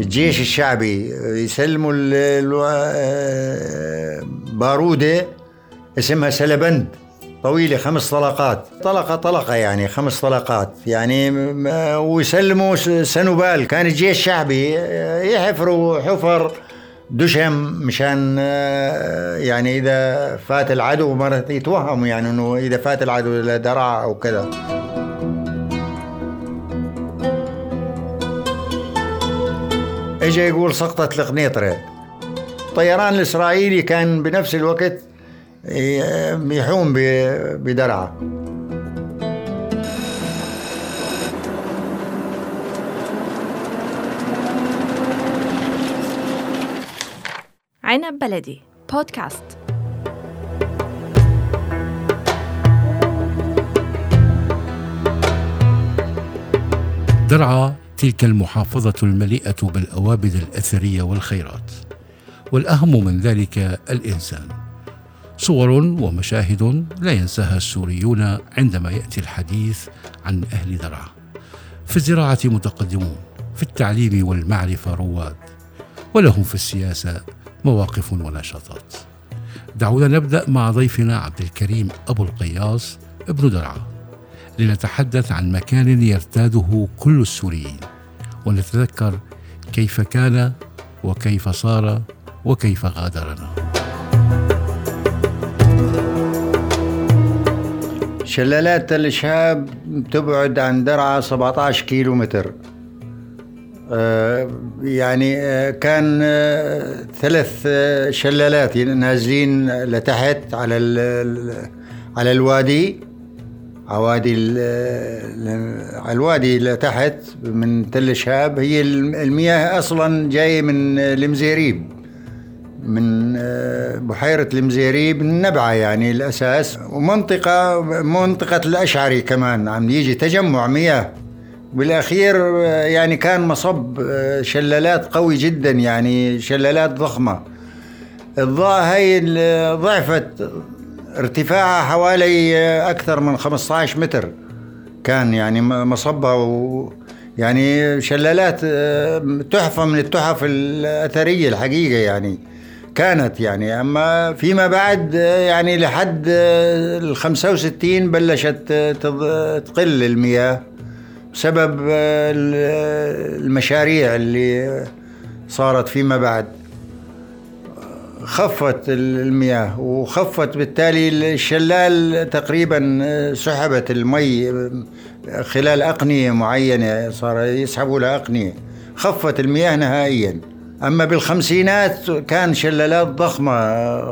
الجيش الشعبي يسلموا البارودة اسمها سلبند. طويلة خمس طلقات. طلقة طلقة يعني خمس طلقات. يعني ويسلموا سنوبال. كان الجيش الشعبي يحفروا حفر دشم مشان يعني إذا فات العدو مرة يتوهموا يعني إنه إذا فات العدو لدرع أو كذا. اجى يقول سقطت القنيطرة الطيران الإسرائيلي كان بنفس الوقت يحوم بدرعة. عنب بلدي بودكاست. درعا تلك المحافظة المليئة بالأوابد الأثرية والخيرات والأهم من ذلك الإنسان. صور ومشاهد لا ينساها السوريون عندما يأتي الحديث عن أهل درعا في الزراعة متقدمون في التعليم والمعرفة رواد ولهم في السياسة مواقف ونشاطات. دعونا نبدأ مع ضيفنا عبد الكريم أبو القياس ابن درعا لنتحدث عن مكان يرتاده كل السوريين. ونتذكر كيف كان وكيف صار وكيف غادرنا. شلالات تل شهاب تبعد عن درعا 17 كيلو متر آه، يعني آه، كان آه، ثلاث شلالات نازلين لتحت على على الوادي. عوادي الوادي لتحت من تل شهاب هي المياه أصلا جاية من المزيريب من بحيرة المزيريب النبعة يعني الأساس. ومنطقة منطقة الأشعري كمان عم يجي تجمع مياه. بالأخير يعني كان مصب شلالات قوي جدا يعني شلالات ضخمة. الضاء هي ضعفت ارتفاعها حوالي أكثر من 15 متر. كان يعني مصبها و يعني شلالات تحفة من التحف الأثرية الحقيقة يعني. كانت يعني أما فيما بعد يعني لحد ال 65 بلشت تقل المياه بسبب المشاريع اللي صارت فيما بعد. خفت المياه وخفت بالتالي الشلال تقريبا سحبت المي خلال أقنية معينة صار يسحبوا لها أقنية. خفت المياه نهائيا. أما بالخمسينات كان شلالات ضخمة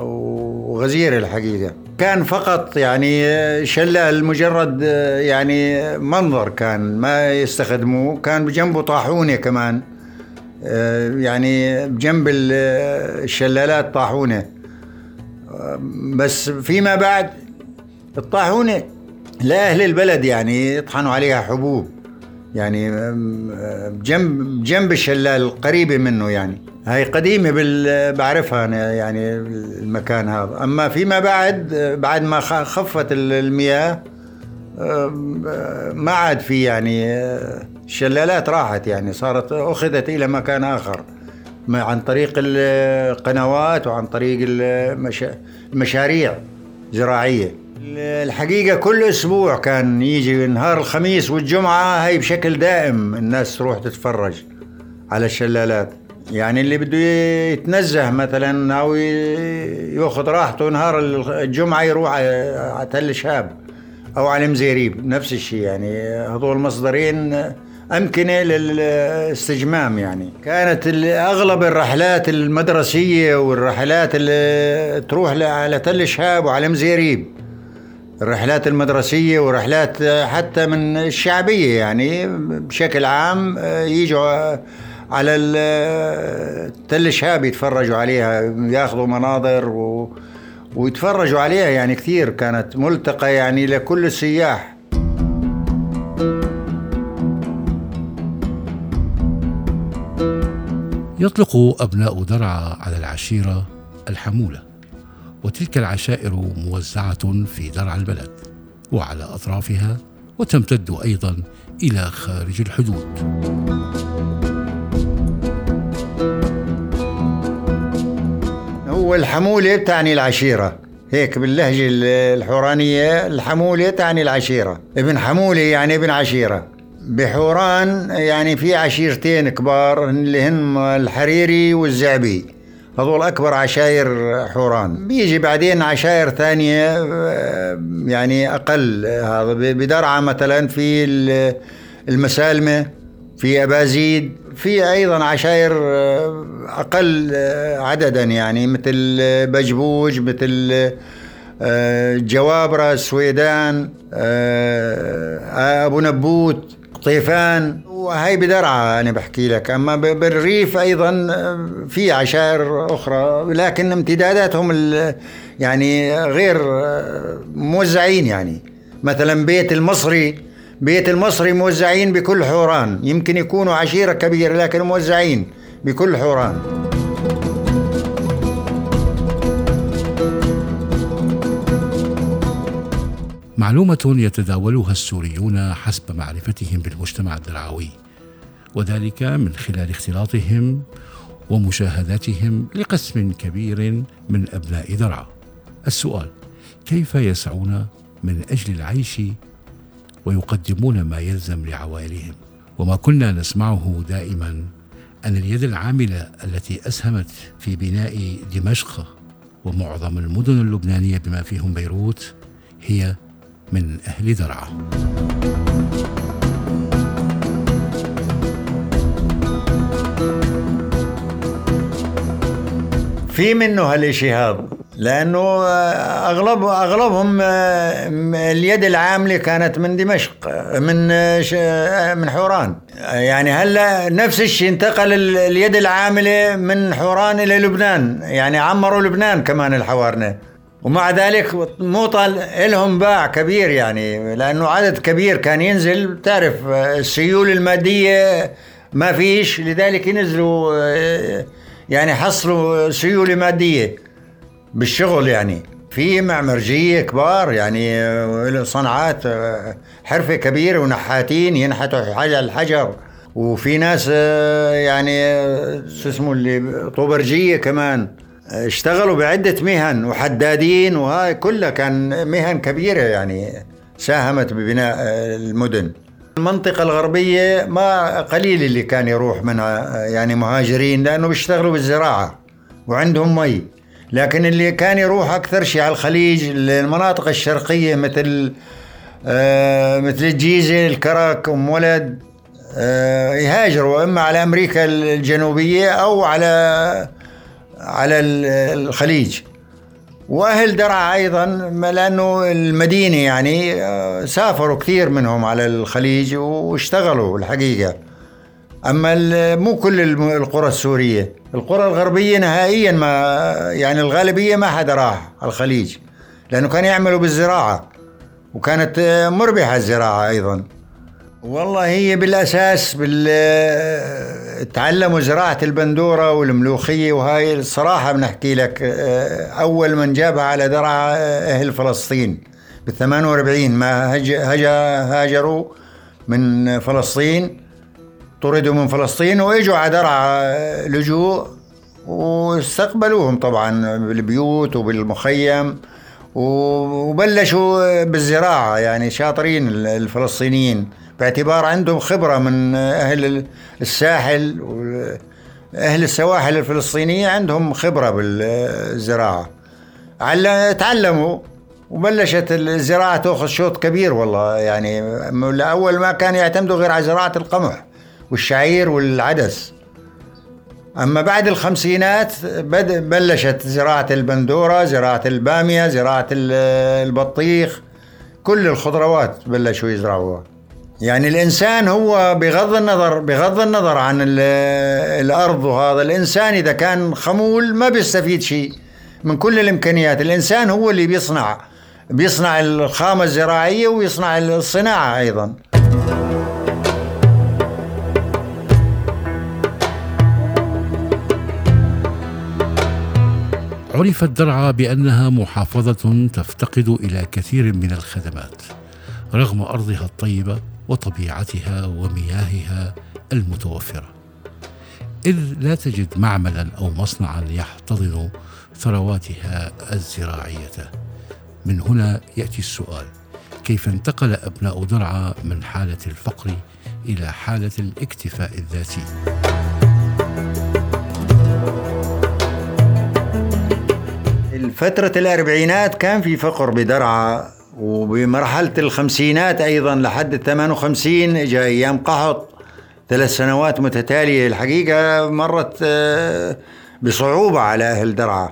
وغزيرة الحقيقة. كان فقط يعني شلال مجرد يعني منظر كان ما يستخدموه كان بجنبه طاحونة كمان. يعني بجنب الشلالات طاحونة. بس فيما بعد الطاحونة لأهل البلد يعني يطحنوا عليها حبوب. يعني بجنب جنب الشلال القريبة منه يعني. هاي قديمة بال بعرفها أنا يعني المكان هذا. أما فيما بعد بعد ما خفت المياه ما عاد في يعني الشلالات راحت يعني صارت أخذت إلى مكان آخر عن طريق القنوات وعن طريق المشاريع زراعية. الحقيقة كل أسبوع كان يجي نهار الخميس والجمعة هي بشكل دائم الناس تروح تتفرج على الشلالات. يعني اللي بده يتنزه مثلا أو يأخذ راحته نهار الجمعة يروح على تل شاب أو على مزيريب نفس الشيء يعني. هذول مصدرين أمكنة للاستجمام يعني. كانت أغلب الرحلات المدرسية والرحلات اللي تروح على تل شهاب وعلى مزيريب الرحلات المدرسية ورحلات حتى من الشعبية يعني بشكل عام يجوا على تل شهاب يتفرجوا عليها ياخذوا مناظر و... ويتفرجوا عليها يعني كثير كانت ملتقى يعني لكل السياح. يطلق أبناء درعا على العشيرة الحمولة وتلك العشائر موزعة في درع البلد وعلى أطرافها وتمتد أيضا إلى خارج الحدود. والحمولة تعني العشيرة. هيك باللهجة الحورانية الحمولة تعني العشيرة. ابن حمولة يعني ابن عشيرة. بحوران يعني في عشيرتين كبار اللي هن الحريري والزعبي. هذول أكبر عشاير حوران. بيجي بعدين عشاير ثانية يعني أقل. هذا بدرعة مثلا في المسالمة في أبازيد. في أيضا عشاير أقل عددا يعني مثل بجبوج مثل جوابرة السويدان أبو نبوت طيفان. وهي بدرعة أنا بحكي لك. أما بالريف أيضا في عشائر أخرى لكن امتداداتهم يعني غير موزعين يعني. مثلا بيت المصري بيت المصري موزعين بكل حوران يمكن يكونوا عشيرة كبيرة لكن موزعين بكل حوران معلومة يتداولها السوريون حسب معرفتهم بالمجتمع الدرعوي وذلك من خلال اختلاطهم ومشاهداتهم لقسم كبير من أبناء درعا. السؤال: كيف يسعون من أجل العيش ويقدمون ما يلزم لعوائلهم؟ وما كنا نسمعه دائما أن اليد العاملة التي أسهمت في بناء دمشق ومعظم المدن اللبنانية بما فيهم بيروت هي من أهل درعا في منه هالشيء هذا لأنه أغلب أغلبهم اليد العاملة كانت من دمشق من من حوران. يعني هلأ نفس الشيء انتقل اليد العاملة من حوران إلى لبنان. يعني عمروا لبنان كمان الحوارنة. ومع ذلك مو طال لهم باع كبير يعني لأنه عدد كبير كان ينزل. تعرف السيول المادية ما فيش لذلك ينزلوا يعني حصلوا سيولة مادية. بالشغل يعني. في معمرجيه كبار يعني صنعات حرفة كبيرة ونحاتين ينحتوا حاجة الحجر. وفي ناس يعني شو اسمه اللي طوبرجيه كمان اشتغلوا بعدة مهن وحدادين وهاي كلها كان مهن كبيرة يعني ساهمت ببناء المدن. المنطقة الغربية ما قليل اللي كان يروح منها يعني مهاجرين لأنه بيشتغلوا بالزراعة وعندهم مي. لكن اللي كان يروح أكثر شيء على الخليج المناطق الشرقية مثل آه مثل الجيزة الكرك أم ولد آه يهاجروا. إما على أمريكا الجنوبية أو على على الخليج. وأهل درعا أيضا لأنه المدينة يعني آه، سافروا كثير منهم على الخليج واشتغلوا الحقيقة. أما مو كل القرى السورية. القرى الغربية نهائيا ما يعني الغالبية ما حدا راح على الخليج لأنه كانوا يعملوا بالزراعة وكانت مربحة الزراعة أيضا. والله هي بالأساس بال تعلموا زراعة البندورة والملوخية وهاي الصراحه بنحكي لك أول من جابها على درعا أهل فلسطين بال 48 ما هج... هج... هاجروا من فلسطين. طردوا من فلسطين وإجوا على درعا لجوء واستقبلوهم طبعا بالبيوت وبالمخيم وبلشوا بالزراعة يعني شاطرين الفلسطينيين باعتبار عندهم خبرة من أهل الساحل أهل السواحل الفلسطينية عندهم خبرة بالزراعة. تعلموا وبلشت الزراعة تأخذ شوط كبير والله يعني أول ما كان يعتمدوا غير على زراعة القمح. والشعير والعدس. أما بعد الخمسينات بلشت زراعة البندورة زراعة البامية زراعة البطيخ كل الخضروات بلشوا يزرعوها. يعني الإنسان هو بغض النظر بغض النظر عن الأرض وهذا الإنسان إذا كان خمول ما بيستفيد شيء. من كل الإمكانيات الإنسان هو اللي بيصنع بيصنع الخامة الزراعية ويصنع الصناعة أيضا. عرفت درعا بأنها محافظة تفتقد إلى كثير من الخدمات رغم أرضها الطيبة وطبيعتها ومياهها المتوفرة. إذ لا تجد معملا أو مصنعا يحتضن ثرواتها الزراعية. من هنا يأتي السؤال كيف انتقل أبناء درعا من حالة الفقر إلى حالة الاكتفاء الذاتي؟ فترة الأربعينات كان في فقر بدرعا وبمرحلة الخمسينات أيضا لحد الثمان وخمسين إجا أيام قحط ثلاث سنوات متتالية الحقيقة مرت آه، بصعوبة على أهل درعا.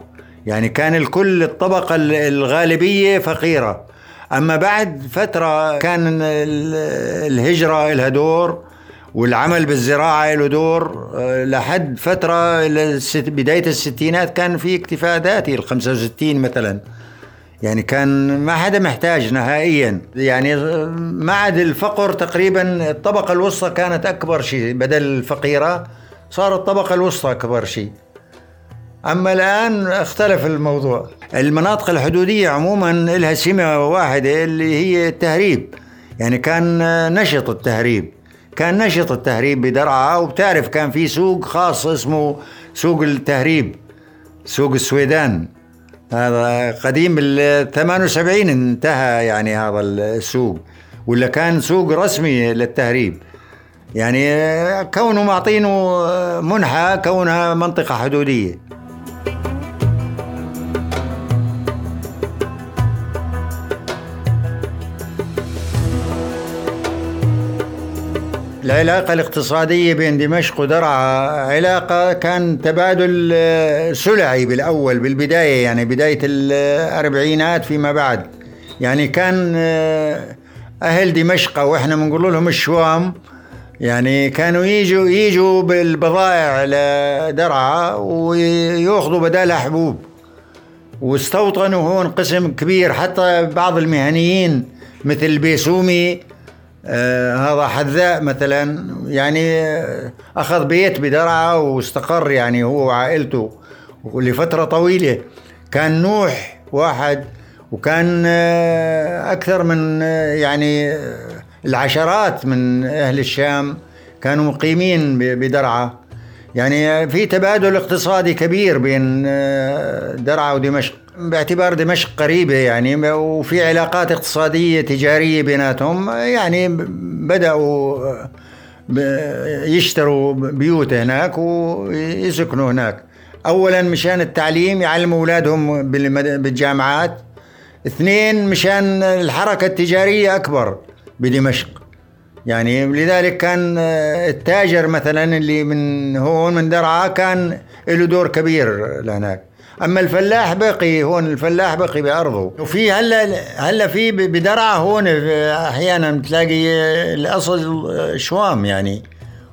يعني كان الكل الطبقة الغالبية فقيرة. أما بعد فترة كان الهجرة لها دور والعمل بالزراعة له دور آه، لحد فترة بداية الستينات كان في اكتفاء ذاتي ال 65 مثلا. يعني كان ما حدا محتاج نهائيا. يعني ما عاد الفقر تقريبا الطبقة الوسطى كانت أكبر شيء بدل الفقيرة صار الطبقة الوسطى أكبر شيء. أما الآن اختلف الموضوع. المناطق الحدودية عموما لها سمة واحدة اللي هي التهريب. يعني كان نشط التهريب. كان نشط التهريب بدرعا وبتعرف كان في سوق خاص اسمه سوق التهريب سوق السويدان. هذا قديم بال 78 انتهى يعني هذا السوق. ولا كان سوق رسمي للتهريب. يعني كونه معطينه منحى كونها منطقة حدودية. العلاقة الاقتصادية بين دمشق ودرعا علاقة كان تبادل آه، سلعي بالأول بالبداية يعني بداية الأربعينات فيما بعد. يعني كان آه، أهل دمشق وإحنا بنقول لهم الشوام يعني كانوا يجوا يجوا بالبضائع لدرعا ويأخذوا بدالها حبوب واستوطنوا هون قسم كبير حتى بعض المهنيين مثل البيسومي هذا حذاء مثلا. يعني أخذ بيت بدرعا واستقر يعني هو وعائلته لفترة طويلة. كان نوح واحد وكان آه أكثر من آه يعني العشرات من أهل الشام كانوا مقيمين بدرعا يعني في تبادل اقتصادي كبير بين آه، درعا ودمشق. باعتبار دمشق قريبة يعني وفي علاقات اقتصادية تجارية بيناتهم يعني بدأوا يشتروا بيوت هناك ويسكنوا هناك. أولا مشان التعليم يعلموا أولادهم بالجامعات. اثنين مشان الحركة التجارية أكبر بدمشق. يعني لذلك كان التاجر مثلا اللي من هون من درعا كان له دور كبير لهناك. أما الفلاح بقي هون الفلاح بقي بأرضه. وفي هلا هلا في بدرعا هون أحيانا تلاقي الأصل شوام يعني.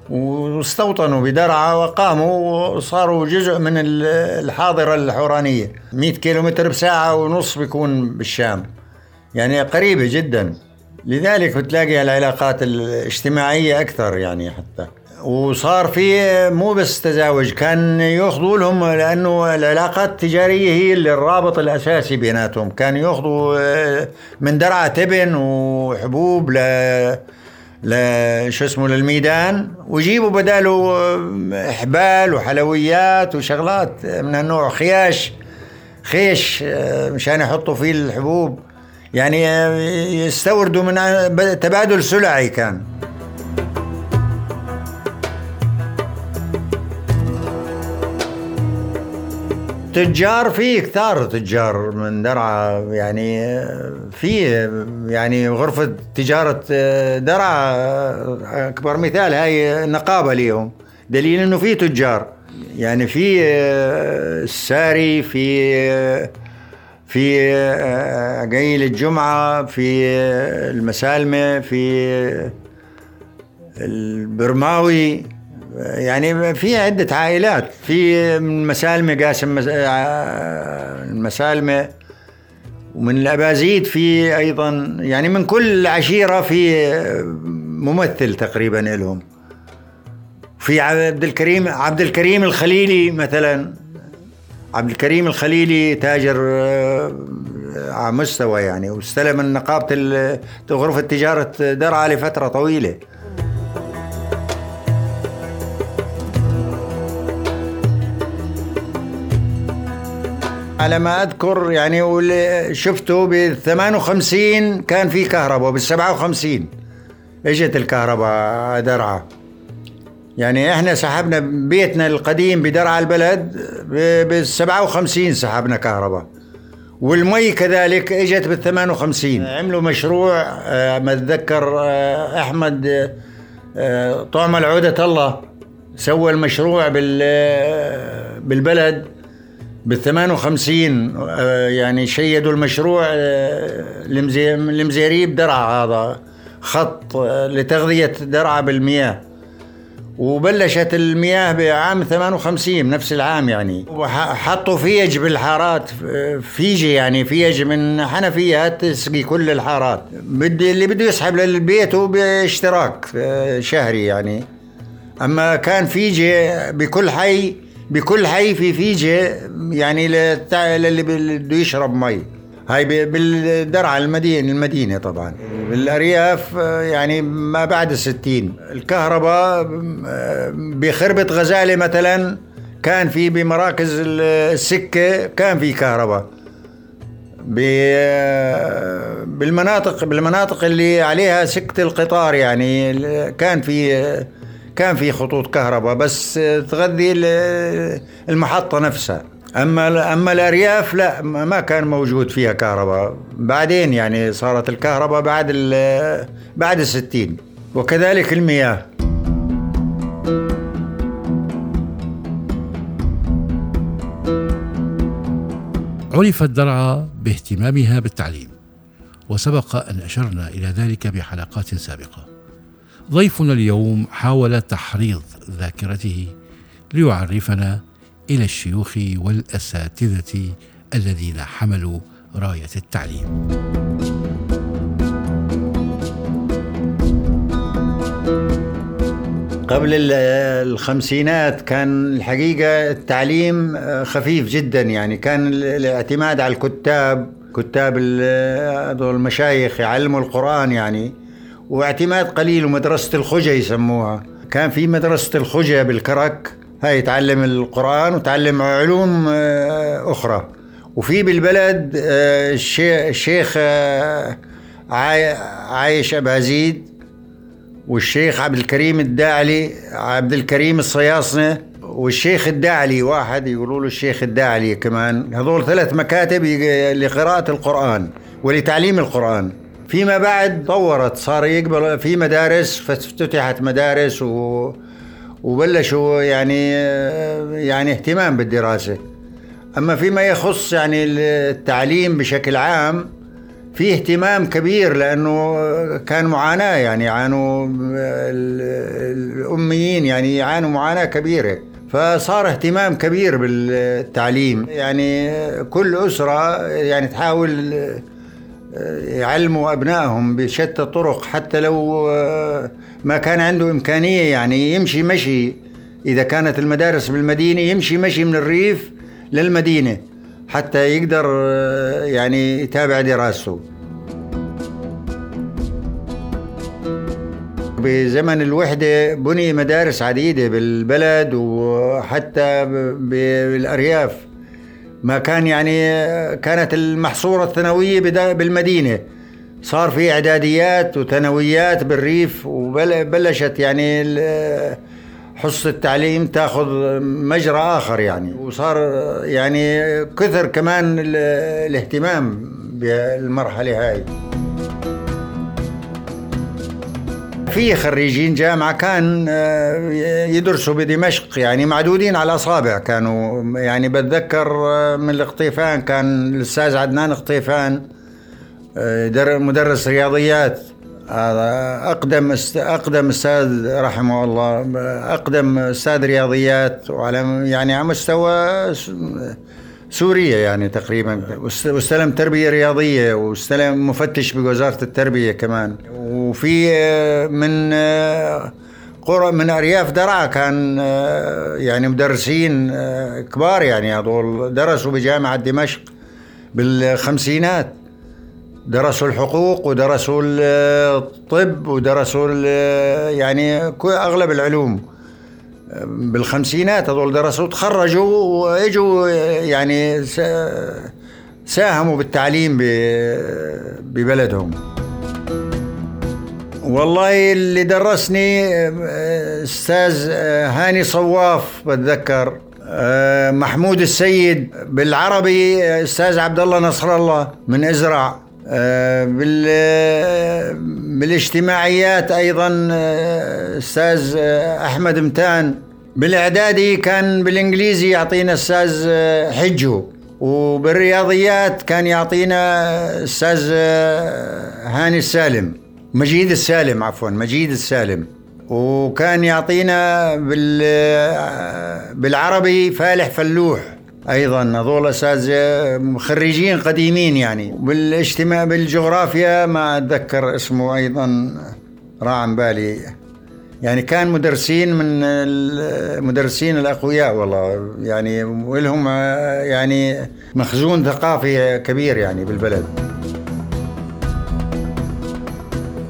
واستوطنوا بدرعا وقاموا وصاروا جزء من الحاضرة الحورانية. 100 كيلومتر بساعة ونص بيكون بالشام. يعني قريبة جدا. لذلك بتلاقي العلاقات الاجتماعية أكثر يعني حتى. وصار في مو بس تزاوج كان يأخذوا لهم لأنه العلاقات التجارية هي اللي الرابط الأساسي بيناتهم. كان يأخذوا آه، من درعا تبن وحبوب ل ل شو اسمه للميدان ويجيبوا بداله آه، حبال وحلويات وشغلات من هالنوع. خياش خيش آه، مشان يحطوا فيه الحبوب. يعني يستوردوا من تبادل سلعي كان. تجار في كثار تجار من درعا يعني في يعني غرفة تجارة درعا أكبر مثال هاي نقابة ليهم. دليل إنه في تجار. يعني في الساري في في عقيل الجمعة في المسالمة في البرماوي. يعني في عدة عائلات في من مسالمة قاسم آه، المسالمة ومن الأبازيد في أيضا يعني من كل عشيرة في ممثل تقريبا لهم في عبد الكريم عبد الكريم الخليلي مثلا. عبد الكريم الخليلي تاجر آه، على مستوى يعني واستلم نقابة غرفة تجارة درعا لفترة طويلة. على ما أذكر يعني واللي شفته بال 58 كان في كهرباء بال 57 إجت الكهرباء درعا. يعني إحنا سحبنا بيتنا القديم بدرعا البلد بال 57 سحبنا كهرباء. والمي كذلك إجت بال 58 عملوا مشروع آه، ما أتذكر آه، أحمد آه، طعم العودة الله سوى المشروع بال بالبلد. بال 58 يعني شيدوا المشروع المزيريب درعا هذا خط لتغذية درعا بالمياه. وبلشت المياه بعام 58 نفس العام يعني. وحطوا فيج بالحارات فيجي يعني فيج من حنفيات تسقي كل الحارات. بدي اللي بده يسحب للبيت باشتراك شهري يعني. أما كان فيجي بكل حي بكل حي في فيجي يعني للي بده يشرب مي. هاي بالدرعا المدينة المدينة طبعا. بالأرياف يعني ما بعد الستين. الكهرباء بخربة غزالة مثلا كان في بمراكز السكة كان في كهرباء. بالمناطق بالمناطق اللي عليها سكة القطار يعني كان في كان في خطوط كهرباء بس تغذي المحطة نفسها. أما أما الأرياف لا ما كان موجود فيها كهرباء. بعدين يعني صارت الكهرباء بعد بعد الستين وكذلك المياه. عرفت درعا باهتمامها بالتعليم وسبق أن أشرنا إلى ذلك بحلقات سابقة. ضيفنا اليوم حاول تحريض ذاكرته ليعرفنا إلى الشيوخ والأساتذة الذين حملوا راية التعليم. قبل الخمسينات كان الحقيقة التعليم خفيف جدا يعني كان الاعتماد على الكتاب كتاب المشايخ يعلموا القرآن يعني. واعتماد قليل ومدرسة الخجة يسموها. كان في مدرسة الخجة بالكرك هاي يتعلم القرآن وتعلم علوم آه، أخرى. وفي بالبلد آه، الشيخ آه، عايش أبازيد والشيخ عبد الكريم الداعلي عبد الكريم الصياصنة والشيخ الداعلي. واحد يقولوا له الشيخ الداعلي كمان. هذول ثلاث مكاتب لقراءة القرآن ولتعليم القرآن. فيما بعد طورت صار يقبل في مدارس فافتتحت مدارس و وبلشوا يعني يعني اهتمام بالدراسة. أما فيما يخص يعني التعليم بشكل عام في اهتمام كبير لأنه كان معاناة يعني يعانوا الأميين يعني يعانوا معاناة كبيرة. فصار اهتمام كبير بالتعليم. يعني كل أسرة يعني تحاول يعلموا أبنائهم بشتى الطرق حتى لو آه، ما كان عنده إمكانية يعني يمشي مشي. إذا كانت المدارس بالمدينة يمشي مشي من الريف للمدينة حتى يقدر آه، يعني يتابع دراسته. بزمن الوحدة بني مدارس عديدة بالبلد وحتى بالأرياف. ما كان يعني كانت المحصورة الثانوية بالمدينة. صار في إعداديات وثانويات بالريف وبلشت يعني حصة التعليم تاخذ مجرى آخر يعني. وصار يعني كثر كمان الاهتمام بالمرحلة هاي. في خريجين جامعة كان آه، يدرسوا بدمشق يعني معدودين على الأصابع كانوا. يعني بتذكر آه، من القطيفان كان الأستاذ عدنان قطيفان آه، مدرس رياضيات. أقدم أقدم أستاذ رحمه الله أقدم أستاذ رياضيات وعلى يعني على مستوى سوريا يعني تقريبا. واستلم تربية رياضية واستلم مفتش بوزارة التربية كمان. وفي من قرى من أرياف درعا كان يعني مدرسين كبار يعني هذول درسوا بجامعة دمشق بالخمسينات. درسوا الحقوق ودرسوا الطب ودرسوا يعني أغلب العلوم. بالخمسينات هذول درسوا تخرجوا وإجوا يعني ساهموا بالتعليم ببلدهم. والله اللي درسني أستاذ هاني صواف بتذكر محمود السيد بالعربي أستاذ عبد الله نصر الله من إزرع. بالاجتماعيات أيضا أستاذ أحمد متان. بالإعدادي كان بالإنجليزي يعطينا أستاذ حجو. وبالرياضيات كان يعطينا أستاذ هاني السالم. مجيد السالم عفوا مجيد السالم. وكان يعطينا بالعربي فالح فلوح. أيضا هذول اساتذه خريجين قديمين يعني. بالاجتماع بالجغرافيا ما أتذكر اسمه أيضا راح عن بالي. يعني كان مدرسين من المدرسين الأقوياء والله. يعني ولهم يعني مخزون ثقافي كبير يعني بالبلد.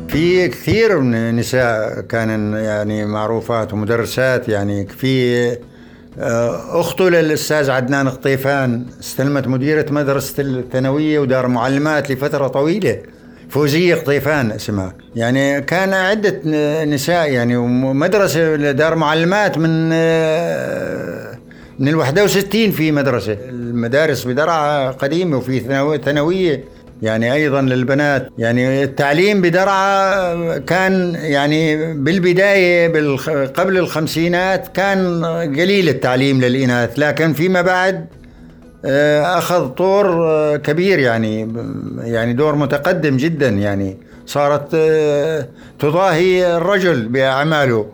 في كثير من نساء كان يعني معروفات ومدرسات يعني. في آه، أخته للأستاذ عدنان قطيفان استلمت مديرة مدرسة الثانوية ودار معلمات لفترة طويلة. فوزية قطيفان اسمها. يعني كان عدة نساء يعني ومدرسة دار معلمات من آه، من ال 61 في مدرسة. المدارس بدرعا قديمة وفي ثانوية. يعني أيضا للبنات. يعني التعليم بدرعا كان يعني بالبداية قبل الخمسينات كان قليل التعليم للإناث لكن فيما بعد آه، أخذ طور آه، كبير يعني يعني دور متقدم جدا يعني. صارت آه، تضاهي الرجل بأعماله.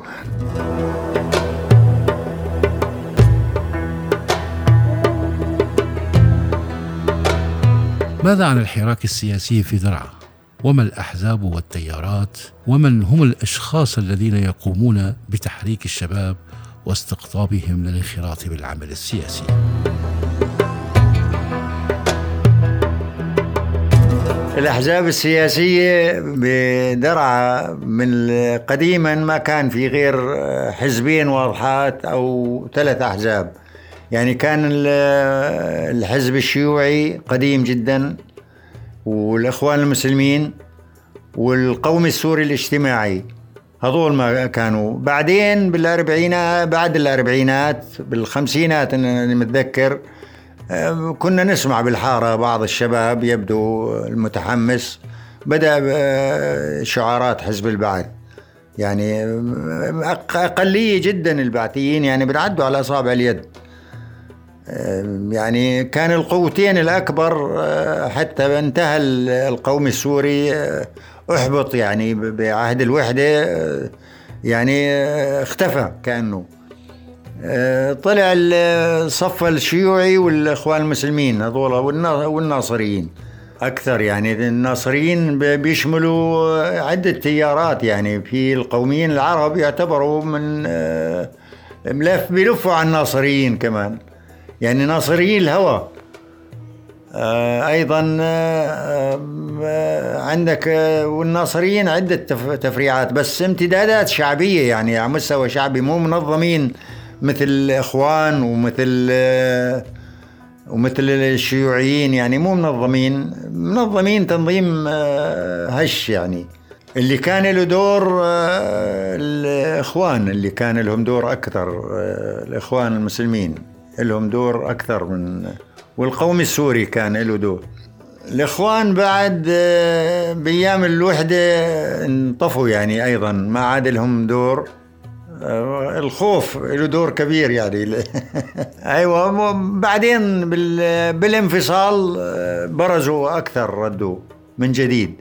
ماذا عن الحراك السياسي في درعا وما الأحزاب والتيارات؟ ومن هم الأشخاص الذين يقومون بتحريك الشباب واستقطابهم للانخراط بالعمل السياسي؟ الأحزاب السياسية بدرعا من قديما ما كان في غير حزبين واضحات أو ثلاث أحزاب. يعني كان الحزب الشيوعي قديم جدا والإخوان المسلمين والقومي السوري الاجتماعي. هذول ما كانوا. بعدين بالأربعينات بعد الأربعينات بالخمسينات أنا متذكر كنا نسمع بالحارة بعض الشباب يبدو المتحمس بدأ شعارات حزب البعث. يعني أقلية جدا البعثيين يعني بنعدوا على أصابع اليد. يعني كان القوتين الأكبر آه، حتى انتهى القوم السوري آه، أحبط يعني بعهد الوحدة يعني اختفى كأنه. طلع الصف الشيوعي والإخوان المسلمين هذول والناصريين. أكثر يعني الناصريين بيشملوا عدة تيارات يعني. في القوميين العرب يعتبروا من ملف بيلفوا على الناصريين كمان. يعني ناصري الهوى. آه، أيضا آه، آه، عندك والناصريين عدة تفريعات بس امتدادات شعبية يعني على مستوى شعبي مو منظمين مثل الاخوان ومثل ومثل الشيوعيين يعني مو منظمين. منظمين تنظيم هش يعني. اللي كان له دور الإخوان اللي كان لهم دور أكثر الإخوان المسلمين. لهم دور أكثر من والقوم السوري كان له دور. الإخوان بعد آه، بأيام الوحدة انطفوا يعني أيضا ما عاد لهم دور. آه، الخوف له دور كبير يعني. أيوه بعدين بالانفصال آه، برزوا أكثر ردوا من جديد.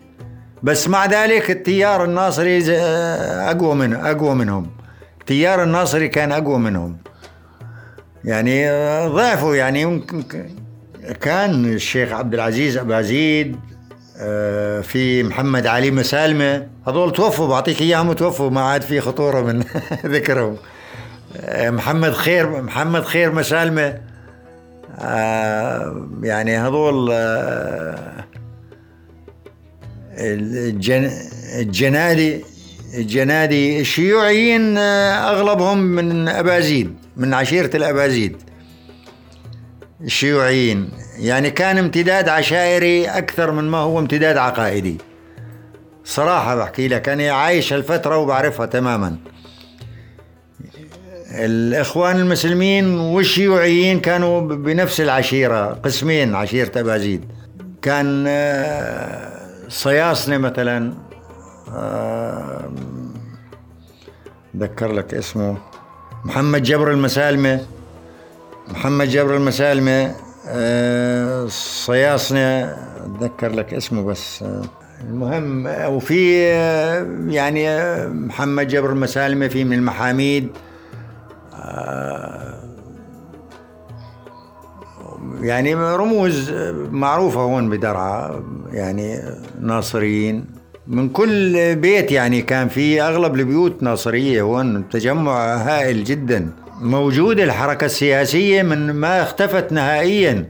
بس مع ذلك التيار الناصري أقوى من أقوى منهم. التيار الناصري كان أقوى منهم. يعني ضعفوا يعني كان الشيخ عبد العزيز أبازيد آه، في محمد علي مسالمة هذول توفوا بعطيك إياهم توفوا ما عاد في خطورة من ذكرهم. آه، محمد خير محمد خير مسالمة آه، يعني هذول الجن الجنادي الجنادي الشيوعيين أغلبهم من أبازيد من عشيرة الأبازيد. الشيوعيين. يعني كان امتداد عشائري أكثر من ما هو امتداد عقائدي. صراحة بحكي لك أنا عايش هالفترة وبعرفها تماما. الإخوان المسلمين والشيوعيين كانوا بنفس العشيرة قسمين عشيرة أبازيد. كان آه، صياصنة مثلا آه، ذكر لك اسمه. محمد جبر المسالمة. محمد جبر المسالمة آه، صياصنة أتذكر لك اسمه بس. المهم وفي آه، يعني آه، محمد جبر المسالمة في من المحاميد. يعني رموز معروفة هون بدرعا يعني ناصريين من كل بيت يعني كان في أغلب البيوت ناصرية هون تجمع هائل جدا. موجود الحركة السياسية من ما اختفت نهائيا.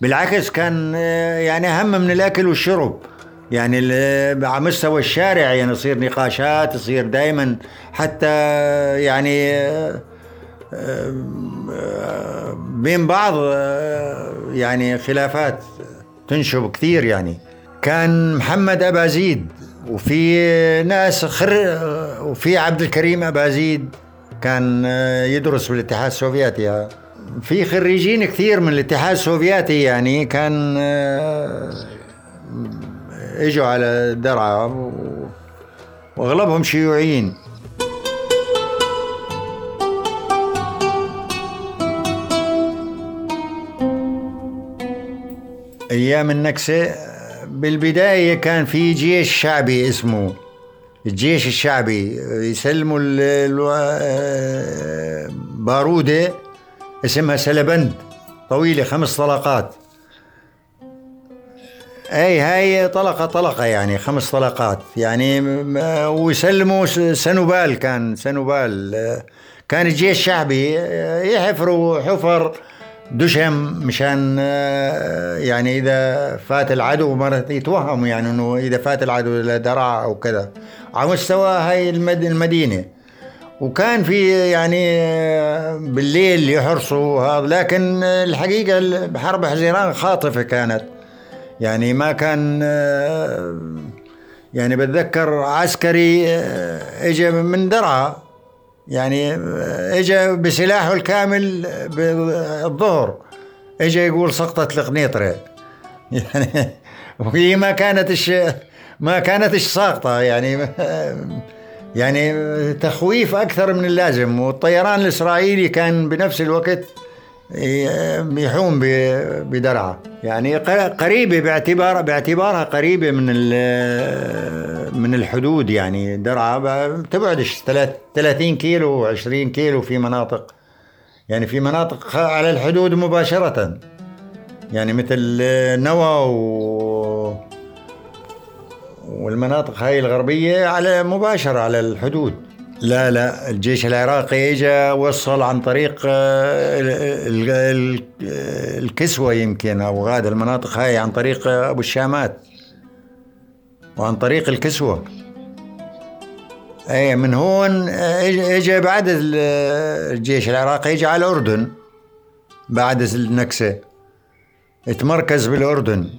بالعكس كان آه، يعني أهم من الأكل والشرب. يعني ال- على مستوى الشارع يعني يصير نقاشات يصير دائما حتى يعني آه، بين بعض آه، يعني خلافات تنشب كثير يعني. كان محمد أبازيد وفي ناس خر وفي عبد الكريم أبازيد كان آه، يدرس بالاتحاد السوفيتي. في خريجين كثير من الاتحاد السوفيتي يعني كان آه، إجوا على درعا وأغلبهم شيوعيين. أيام النكسة بالبداية كان في جيش شعبي اسمه الجيش الشعبي يسلموا ال- بارودة اسمها سلبند طويلة خمس طلقات. أي هاي طلقة طلقة يعني خمس طلقات. يعني ويسلموا سنوبال كان سنوبال. آه، كان الجيش الشعبي آه، يحفروا حفر دشم مشان آه، يعني إذا فات العدو مرة يتوهموا يعني إنه إذا فات العدو لدرع أو كذا. على مستوى هاي المد- المدينة. وكان في يعني آه، بالليل يحرصوا هذا لكن الحقيقة حرب حزيران خاطفة كانت. يعني ما كان آه، يعني بتذكر عسكري اجى من درعا. يعني اجى بسلاحه الكامل بالظهر اجى يقول سقطت القنيطره يعني وهي ما كانت ما كانت ساقطة. يعني يعني تخويف أكثر من اللازم. والطيران الإسرائيلي كان بنفس الوقت يحوم ب- بدرعا يعني قريبة باعتبار باعتبارها قريبة من من الحدود يعني. درعا ثلاث- 30 كيلو 20 كيلو في مناطق. يعني في مناطق على الحدود مباشرة. يعني مثل نوى و والمناطق هاي الغربية على مباشرة على الحدود. لا لا الجيش العراقي اجى وصل عن طريق آه، ال- ال- ال- الكسوة يمكن أو هذا المناطق هاي عن طريق أبو الشامات وعن طريق الكسوة. اي من هون اجى بعد ال- الجيش العراقي اجى على الأردن بعد النكسة. تمركز بالأردن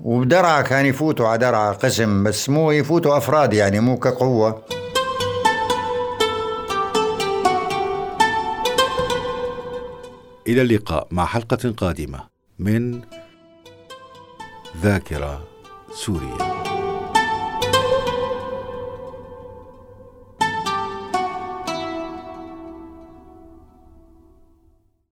وبدرعا كان يفوتوا على درعا قسم بس مو يفوتوا أفراد يعني مو كقوة. إلى اللقاء مع حلقة قادمة من ذاكرة سوريا.